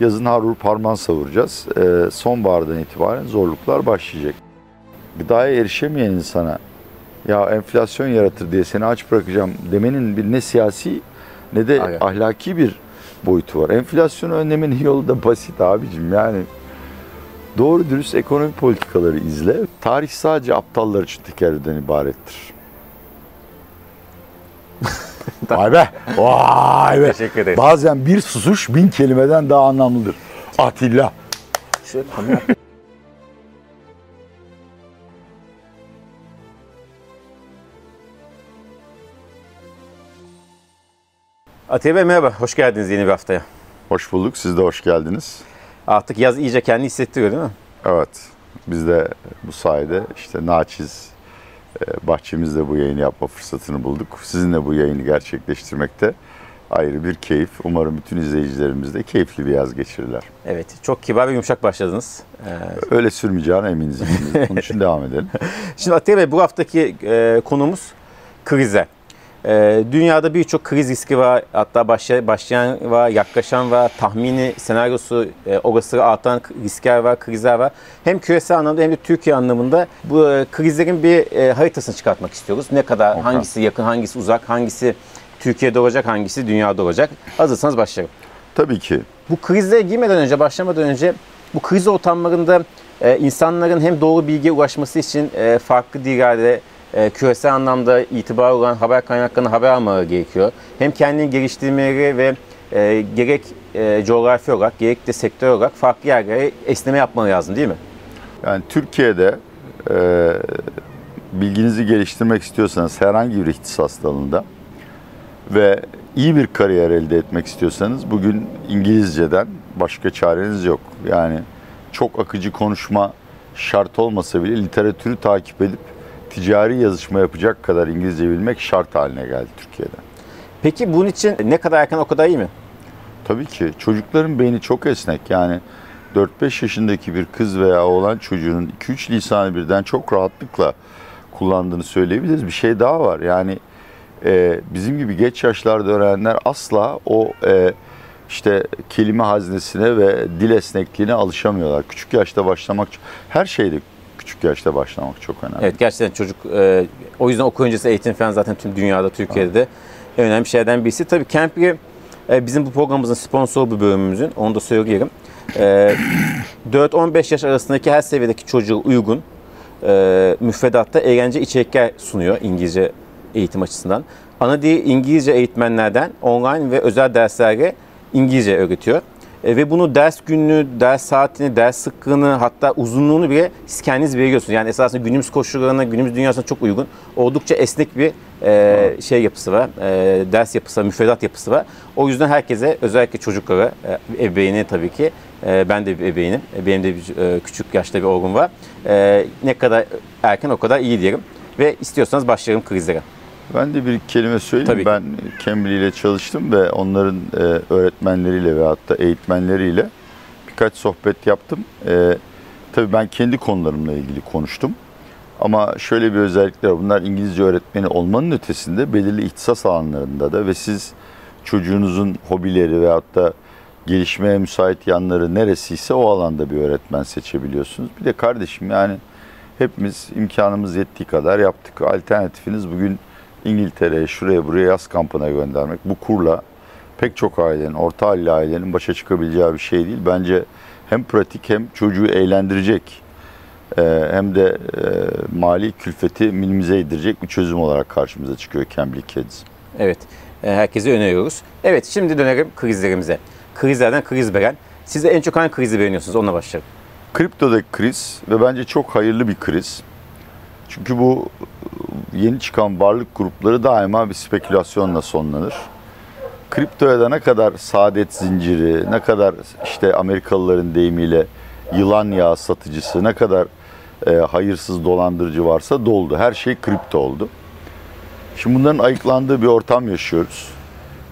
Yazın har parman savuracağız. Ee, sonbahardan itibaren zorluklar başlayacak. Gıdaya erişemeyen insana ya enflasyon yaratır diye seni aç bırakacağım demenin bir ne siyasi ne de Aynen. ahlaki bir boyutu var. Enflasyonu önlemenin yolu da basit abicim yani. Doğru dürüst ekonomi politikaları izle. Tarih sadece aptallar için tekerrürden ibarettir. Vay be! Vay be! Teşekkür ederiz. Bazen bir susuş bin kelimeden daha anlamlıdır. Atilla. Şöyle kamera- Atiye Bey merhaba, hoş geldiniz yeni bir haftaya. Hoş bulduk. Siz de hoş geldiniz. Artık yaz iyice kendini hissettiriyor değil mi? Evet. Biz de bu sayede işte naçiz bahçemizde bu yayını yapma fırsatını bulduk. Sizinle bu yayını gerçekleştirmekte ayrı bir keyif. Umarım bütün izleyicilerimiz de keyifli bir yaz geçirirler. Evet, çok kibar ve yumuşak başladınız. Ee, Öyle sürmeyeceğine eminiz. Onun için devam edelim. Şimdi Atiye Bey bu haftaki e, konumuz krize. E, dünyada birçok kriz riski var. Hatta başlayan, başlayan var, yaklaşan var, tahmini senaryosu e, olasılığı artan riskler var, krizler var. Hem küresel anlamda hem de Türkiye anlamında bu e, krizlerin bir e, haritasını çıkartmak istiyoruz. Ne kadar, Okey. hangisi yakın, hangisi uzak, hangisi Türkiye'de olacak, hangisi dünyada olacak. Hazırsanız başlayalım. Tabii ki. Bu krizlere girmeden önce, başlamadan önce bu kriz ortamlarında e, insanların hem doğru bilgiye ulaşması için e, farklı dillerde e, küresel anlamda itibar olan haber kaynaklarına haber almaları gerekiyor. Hem kendini geliştirmeleri ve e, gerek e, coğrafi olarak gerek de sektör olarak farklı yerlere esneme yapmaları lazım değil mi? Yani Türkiye'de e, bilginizi geliştirmek istiyorsanız herhangi bir ihtisas dalında ve iyi bir kariyer elde etmek istiyorsanız bugün İngilizceden başka çareniz yok. Yani çok akıcı konuşma şart olmasa bile literatürü takip edip ticari yazışma yapacak kadar İngilizce bilmek şart haline geldi Türkiye'de. Peki bunun için ne kadar erken o kadar iyi mi? Tabii ki çocukların beyni çok esnek. Yani 4-5 yaşındaki bir kız veya oğlan çocuğunun 2-3 lisanı birden çok rahatlıkla kullandığını söyleyebiliriz. Bir şey daha var. Yani e, bizim gibi geç yaşlarda öğrenenler asla o e, işte kelime haznesine ve dil esnekliğine alışamıyorlar. Küçük yaşta başlamak, her şeyde küçük yaşta başlamak çok önemli. Evet gerçekten çocuk e, o yüzden okul öncesi eğitim falan zaten tüm dünyada Türkiye'de de en önemli şeylerden birisi. Tabii Campri e, bizim bu programımızın sponsor bir bölümümüzün onu da söyleyelim. E, 4-15 yaş arasındaki her seviyedeki çocuğa uygun e, müfredatta eğlence içerikler sunuyor İngilizce eğitim açısından. Ana dili İngilizce eğitmenlerden online ve özel derslerle İngilizce öğretiyor. E, ve bunu ders günlüğü, ders saatini, ders sıklığını hatta uzunluğunu bile siz kendiniz veriyorsunuz. Yani esasında günümüz koşullarına, günümüz dünyasına çok uygun. Oldukça esnek bir e, şey yapısı var, e, ders yapısı var, müfredat yapısı var. O yüzden herkese, özellikle çocuklara, e, ebeveyni tabii ki, e, ben de bir ebeveynim, E, benim de bir, e, küçük yaşta bir oğlum var. E, ne kadar erken o kadar iyi diyelim. Ve istiyorsanız başlayalım krizlere. Ben de bir kelime söyleyeyim. Tabii. Ben Cambly ile çalıştım ve onların e, öğretmenleriyle ve hatta eğitmenleriyle birkaç sohbet yaptım. E, tabii ben kendi konularımla ilgili konuştum. Ama şöyle bir özellikler var. Bunlar İngilizce öğretmeni olmanın ötesinde belirli ihtisas alanlarında da ve siz çocuğunuzun hobileri ve hatta gelişmeye müsait yanları neresiyse o alanda bir öğretmen seçebiliyorsunuz. Bir de kardeşim yani hepimiz imkanımız yettiği kadar yaptık. Alternatifiniz bugün İngiltere'ye, şuraya buraya yaz kampına göndermek. Bu kurla pek çok ailenin, orta halli ailenin başa çıkabileceği bir şey değil. Bence hem pratik hem çocuğu eğlendirecek e, hem de e, mali külfeti minimize edilecek bir çözüm olarak karşımıza çıkıyor Cambly Kids. Evet, e, herkese öneriyoruz. Evet, şimdi dönelim krizlerimize. Krizlerden kriz veren. Siz de en çok hangi krizi beğeniyorsunuz? Onunla başlayalım. Kriptodaki kriz ve bence çok hayırlı bir kriz. Çünkü bu yeni çıkan varlık grupları daima bir spekülasyonla sonlanır. Kriptoya da ne kadar saadet zinciri, ne kadar işte Amerikalıların deyimiyle yılan yağı satıcısı, ne kadar e, hayırsız dolandırıcı varsa doldu. Her şey kripto oldu. Şimdi bunların ayıklandığı bir ortam yaşıyoruz.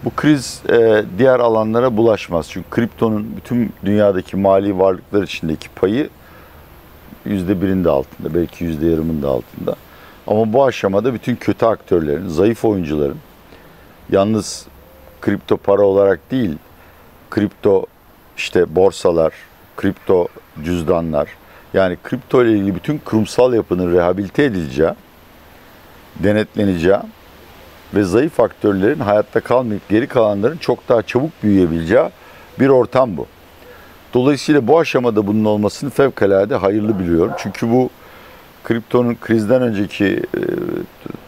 Bu kriz e, diğer alanlara bulaşmaz. Çünkü kriptonun bütün dünyadaki mali varlıklar içindeki payı yüzde birin de altında, belki yüzde yarımın da altında. Ama bu aşamada bütün kötü aktörlerin, zayıf oyuncuların yalnız kripto para olarak değil, kripto işte borsalar, kripto cüzdanlar yani kripto ile ilgili bütün kurumsal yapının rehabilite edileceği, denetleneceği ve zayıf aktörlerin hayatta kalmayıp geri kalanların çok daha çabuk büyüyebileceği bir ortam bu. Dolayısıyla bu aşamada bunun olmasını fevkalade hayırlı biliyorum. Çünkü bu kriptonun krizden önceki e,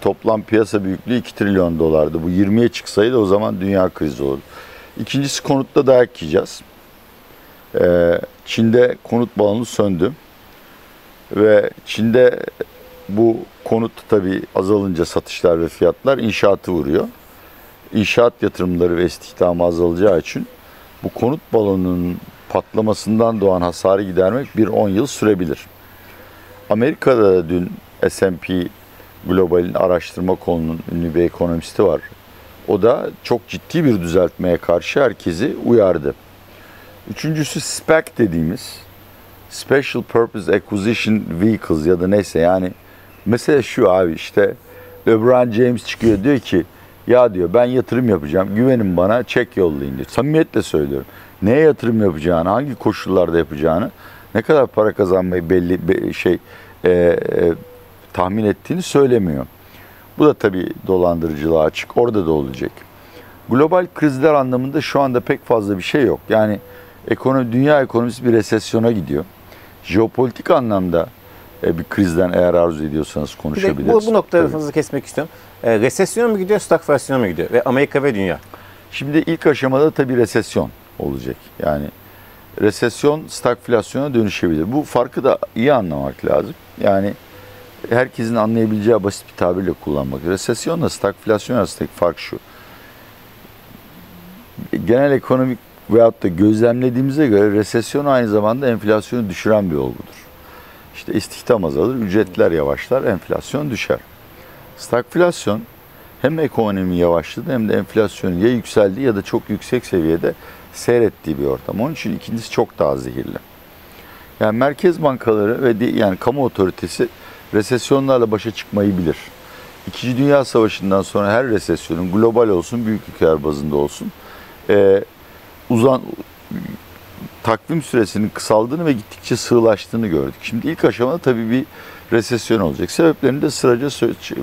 toplam piyasa büyüklüğü 2 trilyon dolardı. Bu 20'ye çıksaydı o zaman dünya krizi olurdu. İkincisi konutta dayak yiyeceğiz. E, Çin'de konut balonu söndü. Ve Çin'de bu konut tabii azalınca satışlar ve fiyatlar inşaatı vuruyor. İnşaat yatırımları ve istihdamı azalacağı için bu konut balonunun patlamasından doğan hasarı gidermek bir 10 yıl sürebilir. Amerika'da da dün S&P Global'in araştırma konunun ünlü bir ekonomisti var. O da çok ciddi bir düzeltmeye karşı herkesi uyardı. Üçüncüsü SPAC dediğimiz Special Purpose Acquisition Vehicles ya da neyse yani mesele şu abi işte LeBron James çıkıyor diyor ki ya diyor ben yatırım yapacağım güvenin bana çek yollayın diyor. Samimiyetle söylüyorum. Neye yatırım yapacağını, hangi koşullarda yapacağını, ne kadar para kazanmayı belli be- şey e, e, tahmin ettiğini söylemiyor. Bu da tabii dolandırıcılığa açık. Orada da olacak. Global krizler anlamında şu anda pek fazla bir şey yok. Yani ekonomi, dünya ekonomisi bir resesyona gidiyor. Jeopolitik anlamda e, bir krizden eğer arzu ediyorsanız konuşabiliriz. bu, bu noktada lafınızı kesmek istiyorum. E, resesyon mu gidiyor, stagflasyon mu gidiyor? Ve Amerika ve dünya. Şimdi ilk aşamada tabii resesyon olacak. Yani resesyon stagflasyona dönüşebilir. Bu farkı da iyi anlamak lazım. Yani herkesin anlayabileceği basit bir tabirle kullanmak. Resesyonla stagflasyon arasındaki fark şu. Genel ekonomik veyahut da gözlemlediğimize göre resesyon aynı zamanda enflasyonu düşüren bir olgudur. İşte istihdam azalır, ücretler yavaşlar, enflasyon düşer. Stagflasyon hem ekonomi yavaşladı hem de enflasyonun ya yükseldi ya da çok yüksek seviyede seyrettiği bir ortam. Onun için ikincisi çok daha zehirli. Yani merkez bankaları ve yani kamu otoritesi resesyonlarla başa çıkmayı bilir. İkinci Dünya Savaşı'ndan sonra her resesyonun global olsun, büyük ülkeler bazında olsun e, uzan takvim süresinin kısaldığını ve gittikçe sığlaştığını gördük. Şimdi ilk aşamada tabii bir resesyon olacak. Sebeplerini de sıraca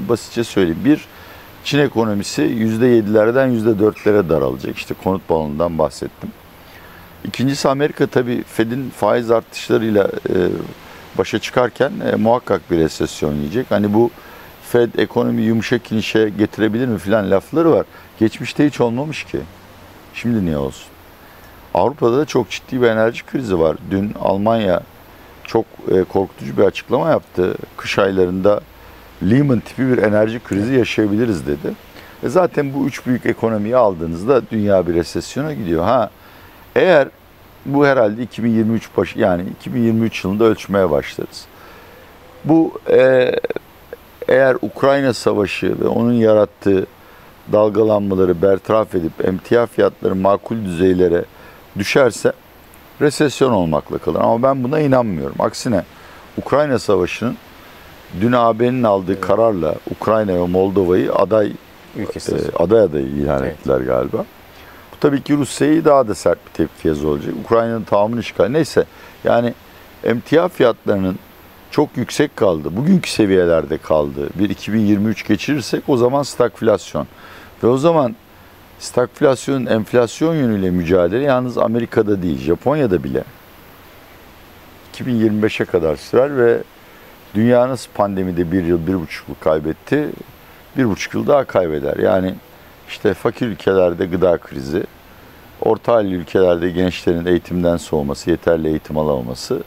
basitçe söyleyeyim. Bir, Çin ekonomisi %7'lerden %4'lere daralacak. İşte konut balonundan bahsettim. İkincisi Amerika tabii Fed'in faiz artışlarıyla e, başa çıkarken e, muhakkak bir resesyon yiyecek. Hani bu Fed ekonomi yumuşak inişe getirebilir mi filan lafları var. Geçmişte hiç olmamış ki. Şimdi niye olsun? Avrupa'da da çok ciddi bir enerji krizi var. Dün Almanya çok e, korkutucu bir açıklama yaptı. Kış aylarında Lehman tipi bir enerji krizi yaşayabiliriz dedi. E zaten bu üç büyük ekonomiyi aldığınızda dünya bir resesyona gidiyor. Ha eğer bu herhalde 2023 başı yani 2023 yılında ölçmeye başlarız. Bu e, eğer Ukrayna Savaşı ve onun yarattığı dalgalanmaları bertaraf edip emtia fiyatları makul düzeylere düşerse resesyon olmakla kalır. Ama ben buna inanmıyorum. Aksine Ukrayna Savaşı'nın dün AB'nin aldığı kararla Ukrayna ve Moldova'yı aday Ülkesi. e, aday adayı ilan Evet. ettiler galiba. Bu tabii ki Rusya'yı daha da sert bir tepki yazı olacak. Ukrayna'nın tamamını işgal. Neyse yani emtia fiyatlarının çok yüksek kaldı. Bugünkü seviyelerde kaldı. Bir 2023 geçirirsek o zaman stagflasyon. Ve o zaman stagflasyonun enflasyon yönüyle mücadele yalnız Amerika'da değil, Japonya'da bile 2025'e kadar sürer ve dünya nasıl pandemide bir yıl, bir buçuk yıl kaybetti, bir buçuk yıl daha kaybeder. Yani işte fakir ülkelerde gıda krizi, orta halli ülkelerde gençlerin eğitimden soğuması, yeterli eğitim alamaması,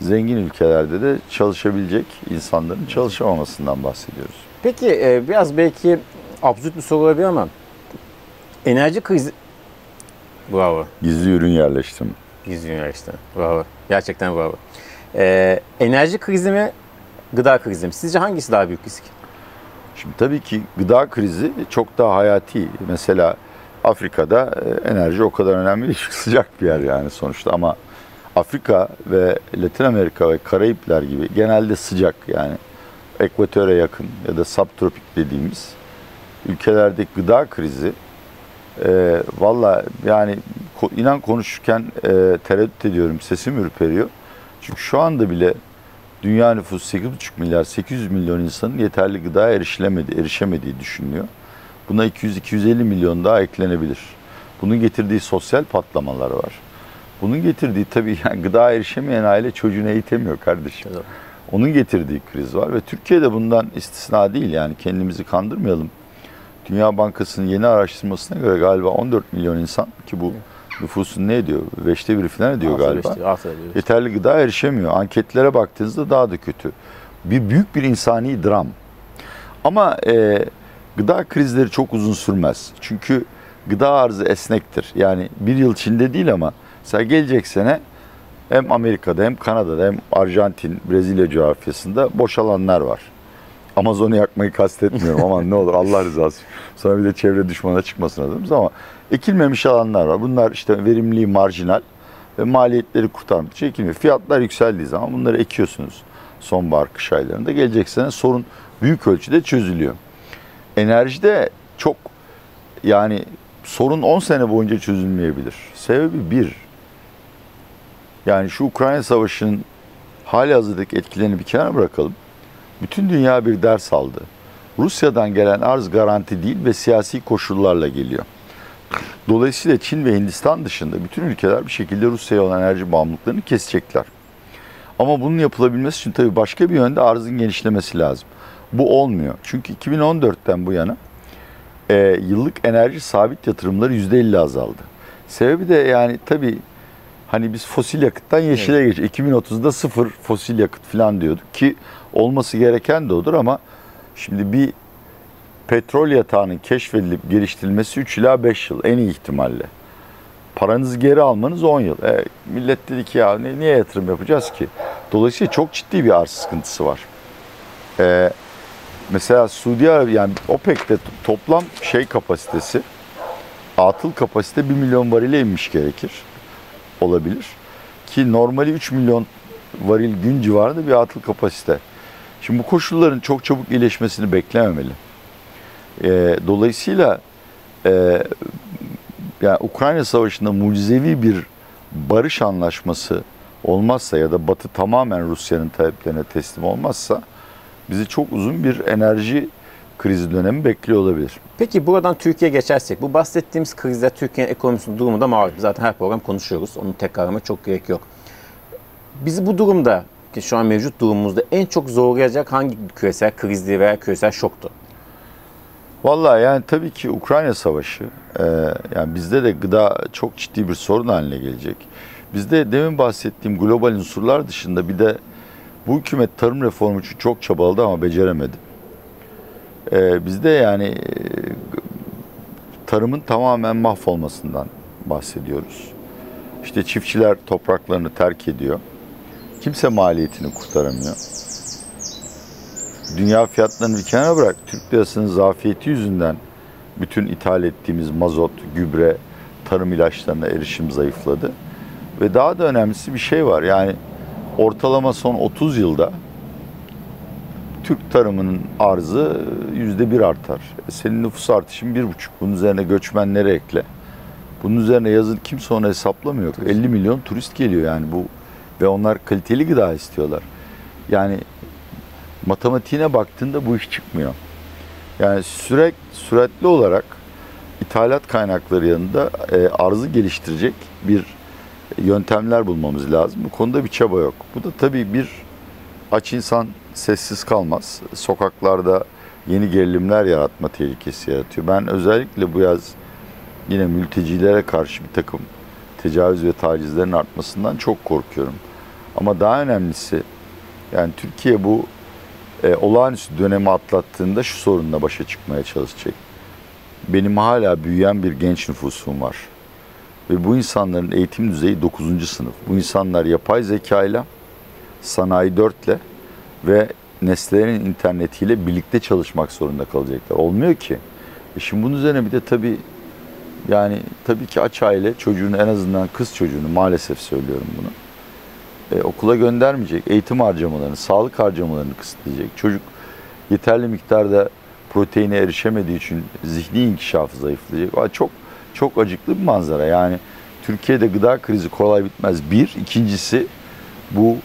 zengin ülkelerde de çalışabilecek insanların çalışamamasından bahsediyoruz. Peki e, biraz belki absürt bir soru olabilir ama enerji krizi... Bravo. Gizli ürün yerleştirme. Gizli üniversite. Bravo. Gerçekten bravo. E, enerji krizi mi, gıda krizi mi? Sizce hangisi daha büyük risk? Şimdi tabii ki gıda krizi çok daha hayati. Mesela Afrika'da e, enerji o kadar önemli değil. Sıcak bir yer yani sonuçta ama Afrika ve Latin Amerika ve Karayipler gibi genelde sıcak yani ekvatöre yakın ya da subtropik dediğimiz ülkelerdeki gıda krizi e, valla yani inan konuşurken e, tereddüt ediyorum. Sesim ürperiyor. Çünkü şu anda bile dünya nüfusu 8,5 milyar 800 milyon insanın yeterli gıdaya erişilemedi, erişemediği düşünülüyor. Buna 200-250 milyon daha eklenebilir. Bunun getirdiği sosyal patlamalar var. Bunun getirdiği tabii yani gıda erişemeyen aile çocuğunu eğitemiyor kardeşim. Evet. Onun getirdiği kriz var ve Türkiye'de bundan istisna değil yani kendimizi kandırmayalım. Dünya Bankası'nın yeni araştırmasına göre galiba 14 milyon insan ki bu nüfusun ne ediyor? Beşte biri falan ediyor Altı galiba. altı ediyor. Yeterli gıda erişemiyor. Anketlere baktığınızda daha da kötü. Bir büyük bir insani dram. Ama e, gıda krizleri çok uzun sürmez. Çünkü gıda arzı esnektir. Yani bir yıl içinde değil ama mesela gelecek sene hem Amerika'da hem Kanada'da hem Arjantin, Brezilya coğrafyasında boş alanlar var. Amazon'u yakmayı kastetmiyorum ama ne olur Allah rızası. Sonra bir de çevre düşmana çıkmasın adımız ama ekilmemiş alanlar var. Bunlar işte verimliliği marjinal ve maliyetleri kurtarmak ekilmiyor. Fiyatlar yükseldiği zaman bunları ekiyorsunuz sonbahar kış aylarında. Gelecek sene sorun büyük ölçüde çözülüyor. Enerjide çok yani sorun 10 sene boyunca çözülmeyebilir. Sebebi bir, yani şu Ukrayna Savaşı'nın hali hazırdaki etkilerini bir kenara bırakalım. Bütün dünya bir ders aldı. Rusya'dan gelen arz garanti değil ve siyasi koşullarla geliyor. Dolayısıyla Çin ve Hindistan dışında bütün ülkeler bir şekilde Rusya'ya olan enerji bağımlılıklarını kesecekler. Ama bunun yapılabilmesi için tabii başka bir yönde arzın genişlemesi lazım. Bu olmuyor. Çünkü 2014'ten bu yana e, yıllık enerji sabit yatırımları %50 azaldı. Sebebi de yani tabii hani biz fosil yakıttan yeşile geç. 2030'da sıfır fosil yakıt falan diyorduk ki olması gereken de odur ama şimdi bir petrol yatağının keşfedilip geliştirilmesi 3 ila 5 yıl en iyi ihtimalle. Paranızı geri almanız 10 yıl. E, millet dedi ki ya niye yatırım yapacağız ki? Dolayısıyla çok ciddi bir arz sıkıntısı var. E, mesela Suudi Arabiya yani OPEC'te toplam şey kapasitesi atıl kapasite 1 milyon varile inmiş gerekir. Olabilir. Ki normali 3 milyon varil gün civarında bir atıl kapasite. Şimdi bu koşulların çok çabuk iyileşmesini beklememeli. E, dolayısıyla e, yani Ukrayna Savaşı'nda mucizevi bir barış anlaşması olmazsa ya da Batı tamamen Rusya'nın taleplerine teslim olmazsa bizi çok uzun bir enerji krizi dönemi bekliyor olabilir. Peki buradan Türkiye'ye geçersek, bu bahsettiğimiz krizler Türkiye'nin ekonomisinin durumu da malum. Zaten her program konuşuyoruz. Onu tekrarlama çok gerek yok. Bizi bu durumda, ki şu an mevcut durumumuzda en çok zorlayacak hangi küresel krizdi veya küresel şoktu? Vallahi yani tabii ki Ukrayna Savaşı e, yani bizde de gıda çok ciddi bir sorun haline gelecek. Bizde demin bahsettiğim global unsurlar dışında bir de bu hükümet tarım reformu için çok çabaladı ama beceremedi. E, bizde yani e, tarımın tamamen mahvolmasından bahsediyoruz. İşte çiftçiler topraklarını terk ediyor. Kimse maliyetini kurtaramıyor. Dünya fiyatlarını bir kenara bırak. Türk lirasının zafiyeti yüzünden bütün ithal ettiğimiz mazot, gübre, tarım ilaçlarına erişim zayıfladı. Ve daha da önemlisi bir şey var. Yani ortalama son 30 yılda Türk tarımının arzı yüzde bir artar. E, Senin nüfus artışın bir buçuk. Bunun üzerine göçmenleri ekle. Bunun üzerine yazın kimse onu hesaplamıyor. 50 milyon turist geliyor yani bu ve onlar kaliteli gıda istiyorlar. Yani matematiğine baktığında bu iş çıkmıyor. Yani sürek süratli olarak ithalat kaynakları yanında e, arzı geliştirecek bir yöntemler bulmamız lazım. Bu konuda bir çaba yok. Bu da tabii bir aç insan sessiz kalmaz. Sokaklarda yeni gerilimler yaratma tehlikesi yaratıyor. Ben özellikle bu yaz yine mültecilere karşı bir takım tecavüz ve tacizlerin artmasından çok korkuyorum. Ama daha önemlisi yani Türkiye bu e, olağanüstü dönemi atlattığında şu sorunla başa çıkmaya çalışacak. Benim hala büyüyen bir genç nüfusum var. Ve bu insanların eğitim düzeyi 9. sınıf. Bu insanlar yapay zekayla, sanayi 4 ile ve nesnelerin internetiyle birlikte çalışmak zorunda kalacaklar. Olmuyor ki. E şimdi bunun üzerine bir de tabii yani tabii ki aç aile çocuğunu en azından kız çocuğunu maalesef söylüyorum bunu. E, okula göndermeyecek. Eğitim harcamalarını, sağlık harcamalarını kısıtlayacak. Çocuk yeterli miktarda proteine erişemediği için zihni inkişafı zayıflayacak. Aa, Çok çok acıklı bir manzara. Yani Türkiye'de gıda krizi kolay bitmez. Bir. ikincisi bu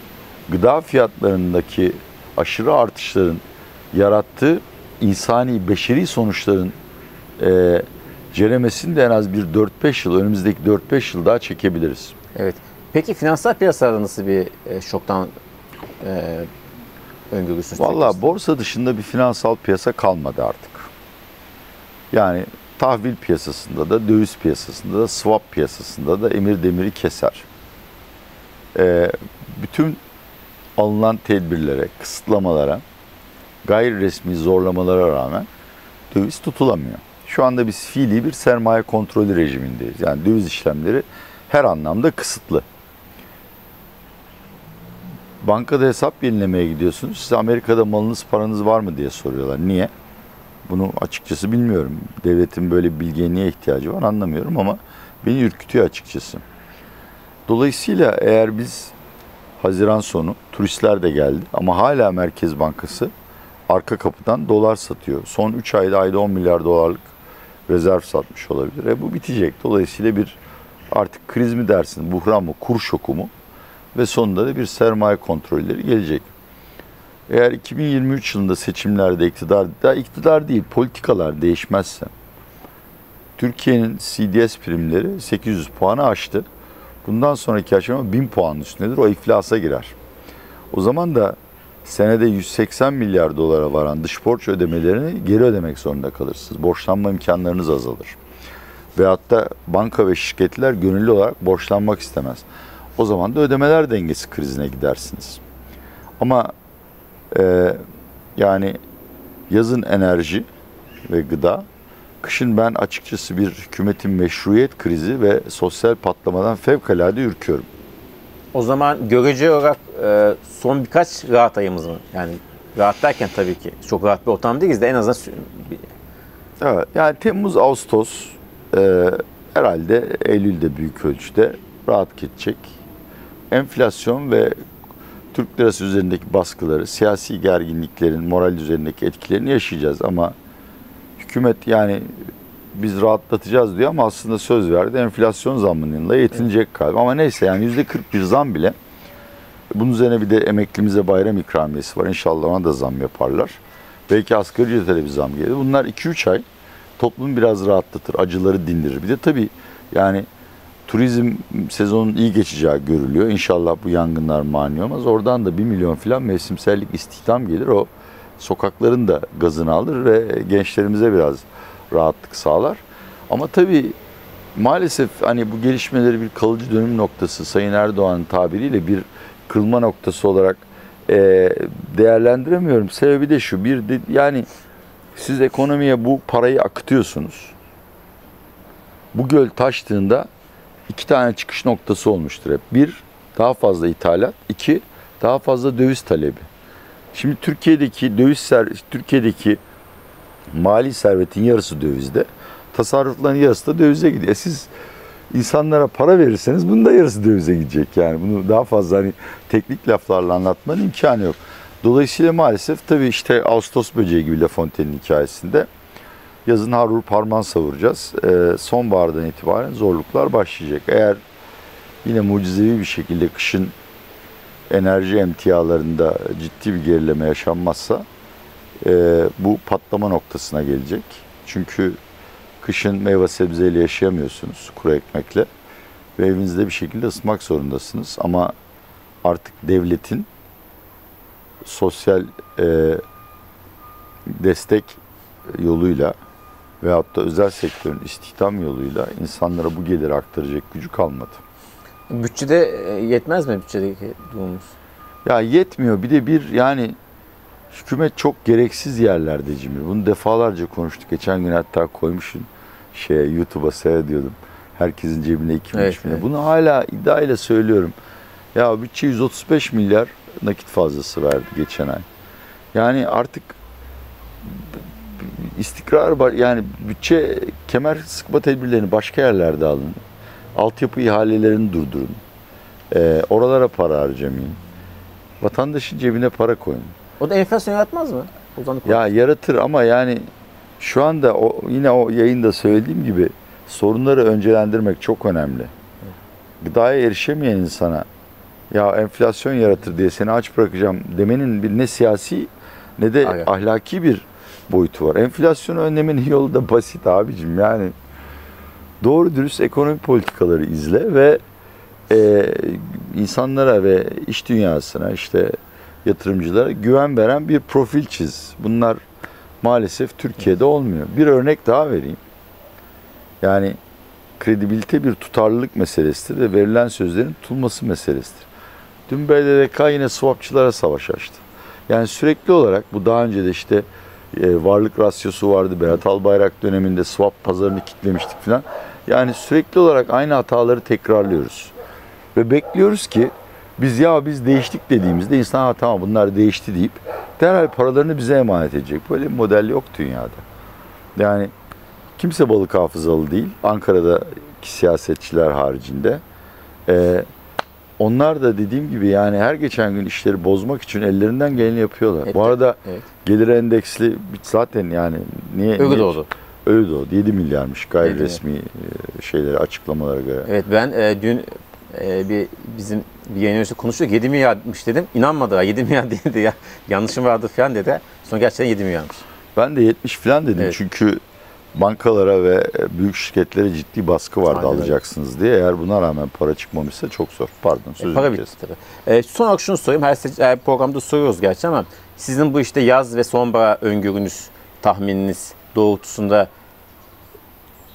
gıda fiyatlarındaki aşırı artışların yarattığı insani, beşeri sonuçların e, ceremesini de en az bir 4-5 yıl, önümüzdeki 4-5 yıl daha çekebiliriz. Evet. Peki finansal piyasalarda nasıl bir e, şoktan e, öngörüsünüz? Valla borsa dışında bir finansal piyasa kalmadı artık. Yani tahvil piyasasında da, döviz piyasasında da, swap piyasasında da emir demiri keser. Ee, bütün alınan tedbirlere, kısıtlamalara, gayri resmi zorlamalara rağmen döviz tutulamıyor. Şu anda biz fiili bir sermaye kontrolü rejimindeyiz. Yani döviz işlemleri her anlamda kısıtlı. Bankada hesap yenilemeye gidiyorsunuz. Size Amerika'da malınız paranız var mı diye soruyorlar. Niye? Bunu açıkçası bilmiyorum. Devletin böyle bilgiye niye ihtiyacı var anlamıyorum ama beni ürkütüyor açıkçası. Dolayısıyla eğer biz Haziran sonu turistler de geldi ama hala Merkez Bankası arka kapıdan dolar satıyor. Son 3 ayda ayda 10 milyar dolarlık rezerv satmış olabilir. E bu bitecek. Dolayısıyla bir artık kriz mi dersin, buhran mı, kur şoku mu ve sonunda da bir sermaye kontrolleri gelecek. Eğer 2023 yılında seçimlerde iktidar, da iktidar değil politikalar değişmezse Türkiye'nin CDS primleri 800 puanı aştı. Bundan sonraki aşama 1000 puanın üstündedir. O iflasa girer. O zaman da senede 180 milyar dolara varan dış borç ödemelerini geri ödemek zorunda kalırsınız. Borçlanma imkanlarınız azalır. Veyahut da banka ve şirketler gönüllü olarak borçlanmak istemez. O zaman da ödemeler dengesi krizine gidersiniz. Ama e, yani yazın enerji ve gıda, kışın ben açıkçası bir hükümetin meşruiyet krizi ve sosyal patlamadan fevkalade ürküyorum. O zaman görece olarak e, son birkaç rahat ayımız mı? Yani rahat derken tabii ki çok rahat bir ortam değiliz de en azından Evet, yani Temmuz, Ağustos e, herhalde Eylül'de büyük ölçüde rahat geçecek. Enflasyon ve Türk lirası üzerindeki baskıları, siyasi gerginliklerin moral üzerindeki etkilerini yaşayacağız ama hükümet yani biz rahatlatacağız diyor ama aslında söz verdi. Enflasyon zammıyla yetilecek galiba. Ama neyse yani yüzde 40 bir zam bile. Bunun üzerine bir de emeklimize bayram ikramiyesi var. İnşallah ona da zam yaparlar. Belki asgari ücrete bir zam gelir. Bunlar 2-3 ay toplumu biraz rahatlatır, acıları dindirir. Bir de tabii yani turizm sezonun iyi geçeceği görülüyor. İnşallah bu yangınlar mani olmaz. Oradan da 1 milyon falan mevsimsellik istihdam gelir. O sokakların da gazını alır ve gençlerimize biraz rahatlık sağlar. Ama tabii maalesef hani bu gelişmeleri bir kalıcı dönüm noktası Sayın Erdoğan'ın tabiriyle bir kırılma noktası olarak e, değerlendiremiyorum. Sebebi de şu bir de yani siz ekonomiye bu parayı akıtıyorsunuz. Bu göl taştığında iki tane çıkış noktası olmuştur hep. Bir, daha fazla ithalat. iki daha fazla döviz talebi. Şimdi Türkiye'deki döviz ser, Türkiye'deki mali servetin yarısı dövizde. Tasarrufların yarısı da dövize gidiyor. Siz insanlara para verirseniz bunun da yarısı dövize gidecek. Yani bunu daha fazla hani teknik laflarla anlatmanın imkanı yok. Dolayısıyla maalesef tabii işte Ağustos böceği gibi La Fontaine'in hikayesinde yazın harur parman savuracağız. Ee, sonbahardan itibaren zorluklar başlayacak. Eğer yine mucizevi bir şekilde kışın enerji emtialarında ciddi bir gerileme yaşanmazsa e, bu patlama noktasına gelecek. Çünkü kışın meyve sebzeyle yaşayamıyorsunuz kuru ekmekle ve evinizde bir şekilde ısınmak zorundasınız. Ama artık devletin sosyal e, destek yoluyla veyahut da özel sektörün istihdam yoluyla insanlara bu geliri aktaracak gücü kalmadı. bütçede e, yetmez mi bütçedeki durumumuz? Ya yetmiyor. Bir de bir yani hükümet çok gereksiz yerlerde Cimri. Bunu defalarca konuştuk. Geçen gün hatta koymuşsun şeye YouTube'a seyrediyordum. Herkesin cebine 2 Evet, milyon. evet. Bunu hala iddiayla söylüyorum. Ya bütçe 135 milyar nakit fazlası verdi geçen ay. Yani artık istikrar. Yani bütçe kemer sıkma tedbirlerini başka yerlerde alın. Altyapı ihalelerini durdurun. Ee, oralara para harcamayın. Vatandaşın cebine para koyun. O da enflasyon yaratmaz mı? Ya yaratır ama yani şu anda o, yine o yayında söylediğim gibi sorunları öncelendirmek çok önemli. gıdaya erişemeyen insana ya enflasyon yaratır diye seni aç bırakacağım demenin bir ne siyasi ne de Aynen. ahlaki bir boyutu var. Enflasyonu önlemenin yolu da basit abicim. Yani doğru dürüst ekonomi politikaları izle ve e, insanlara ve iş dünyasına işte yatırımcılara güven veren bir profil çiz. Bunlar maalesef Türkiye'de olmuyor. Bir örnek daha vereyim. Yani kredibilite bir tutarlılık meselesidir ve verilen sözlerin tutulması meselesidir. Dün BDDK yine swapçılara savaş açtı. Yani sürekli olarak bu daha önce de işte e, varlık rasyosu vardı. Berat Albayrak döneminde swap pazarını kitlemiştik falan. Yani sürekli olarak aynı hataları tekrarlıyoruz. Ve bekliyoruz ki biz ya biz değiştik dediğimizde insan ha tamam bunlar değişti deyip derhal paralarını bize emanet edecek. Böyle bir model yok dünyada. Yani kimse balık hafızalı değil. Ankara'daki siyasetçiler haricinde. Ee, onlar da dediğim gibi yani her geçen gün işleri bozmak için ellerinden geleni yapıyorlar. Evet, Bu arada evet. gelir endeksli zaten yani niye Öyle niye- doğdu. Öyle doğdu. 7 milyarmış gayri mi? resmi e, şeyleri açıklamalara göre. Evet ben e, dün e, bir bizim bir yayın yönetici konuştuk 7 milyarmış dedim. İnanmadılar 7 milyar değildi ya. Yanlışım vardı falan dedi. Sonra gerçekten 7 milyarmış. Ben de 70 falan dedim Evet. çünkü bankalara ve büyük şirketlere ciddi baskı vardı Aynen alacaksınız diye. Eğer buna rağmen para çıkmamışsa çok zor. Pardon E, sözünü para kestim. bitti tabii. E, son olarak şunu sorayım. Her, her programda soruyoruz gerçi ama sizin bu işte yaz ve sonbahar öngörünüz, tahmininiz doğrultusunda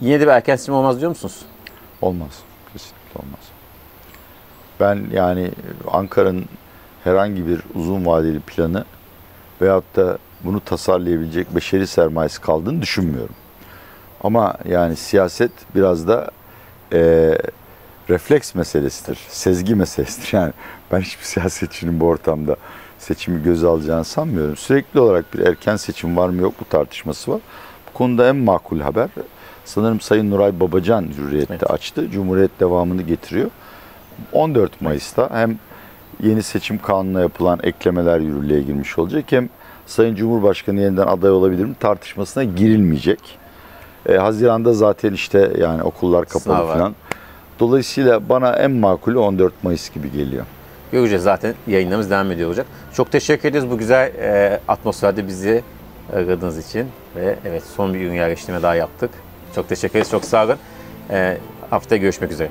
yine de bir erken seçim olmaz diyor musunuz? Olmaz. Kesinlikle olmaz. Ben yani Ankara'nın herhangi bir uzun vadeli planı veyahut da bunu tasarlayabilecek beşeri sermayesi kaldığını düşünmüyorum. Ama yani siyaset biraz da eee, refleks meselesidir, sezgi meselesidir. Yani ben hiçbir siyasetçinin bu ortamda seçimi göze alacağını sanmıyorum. Sürekli olarak bir erken seçim var mı yok mu tartışması var. Bu konuda en makul haber sanırım Sayın Nuray Babacan Hürriyet'te Evet. açtı. Cumhuriyet devamını getiriyor. 14 Mayıs'ta hem yeni seçim kanununa yapılan eklemeler yürürlüğe girmiş olacak hem Sayın Cumhurbaşkanı yeniden aday olabilir mi tartışmasına girilmeyecek. E, Haziran'da zaten işte yani okullar kapalı Sınav var. falan. Dolayısıyla bana en makulü 14 Mayıs gibi geliyor. Göreceğiz zaten yayınlarımız devam ediyor olacak. Çok teşekkür ederiz bu güzel e, atmosferde bizi aradığınız için. Ve evet son bir gün yerleştirme daha yaptık. Çok teşekkür ederiz. Çok sağ olun. E, haftaya görüşmek üzere.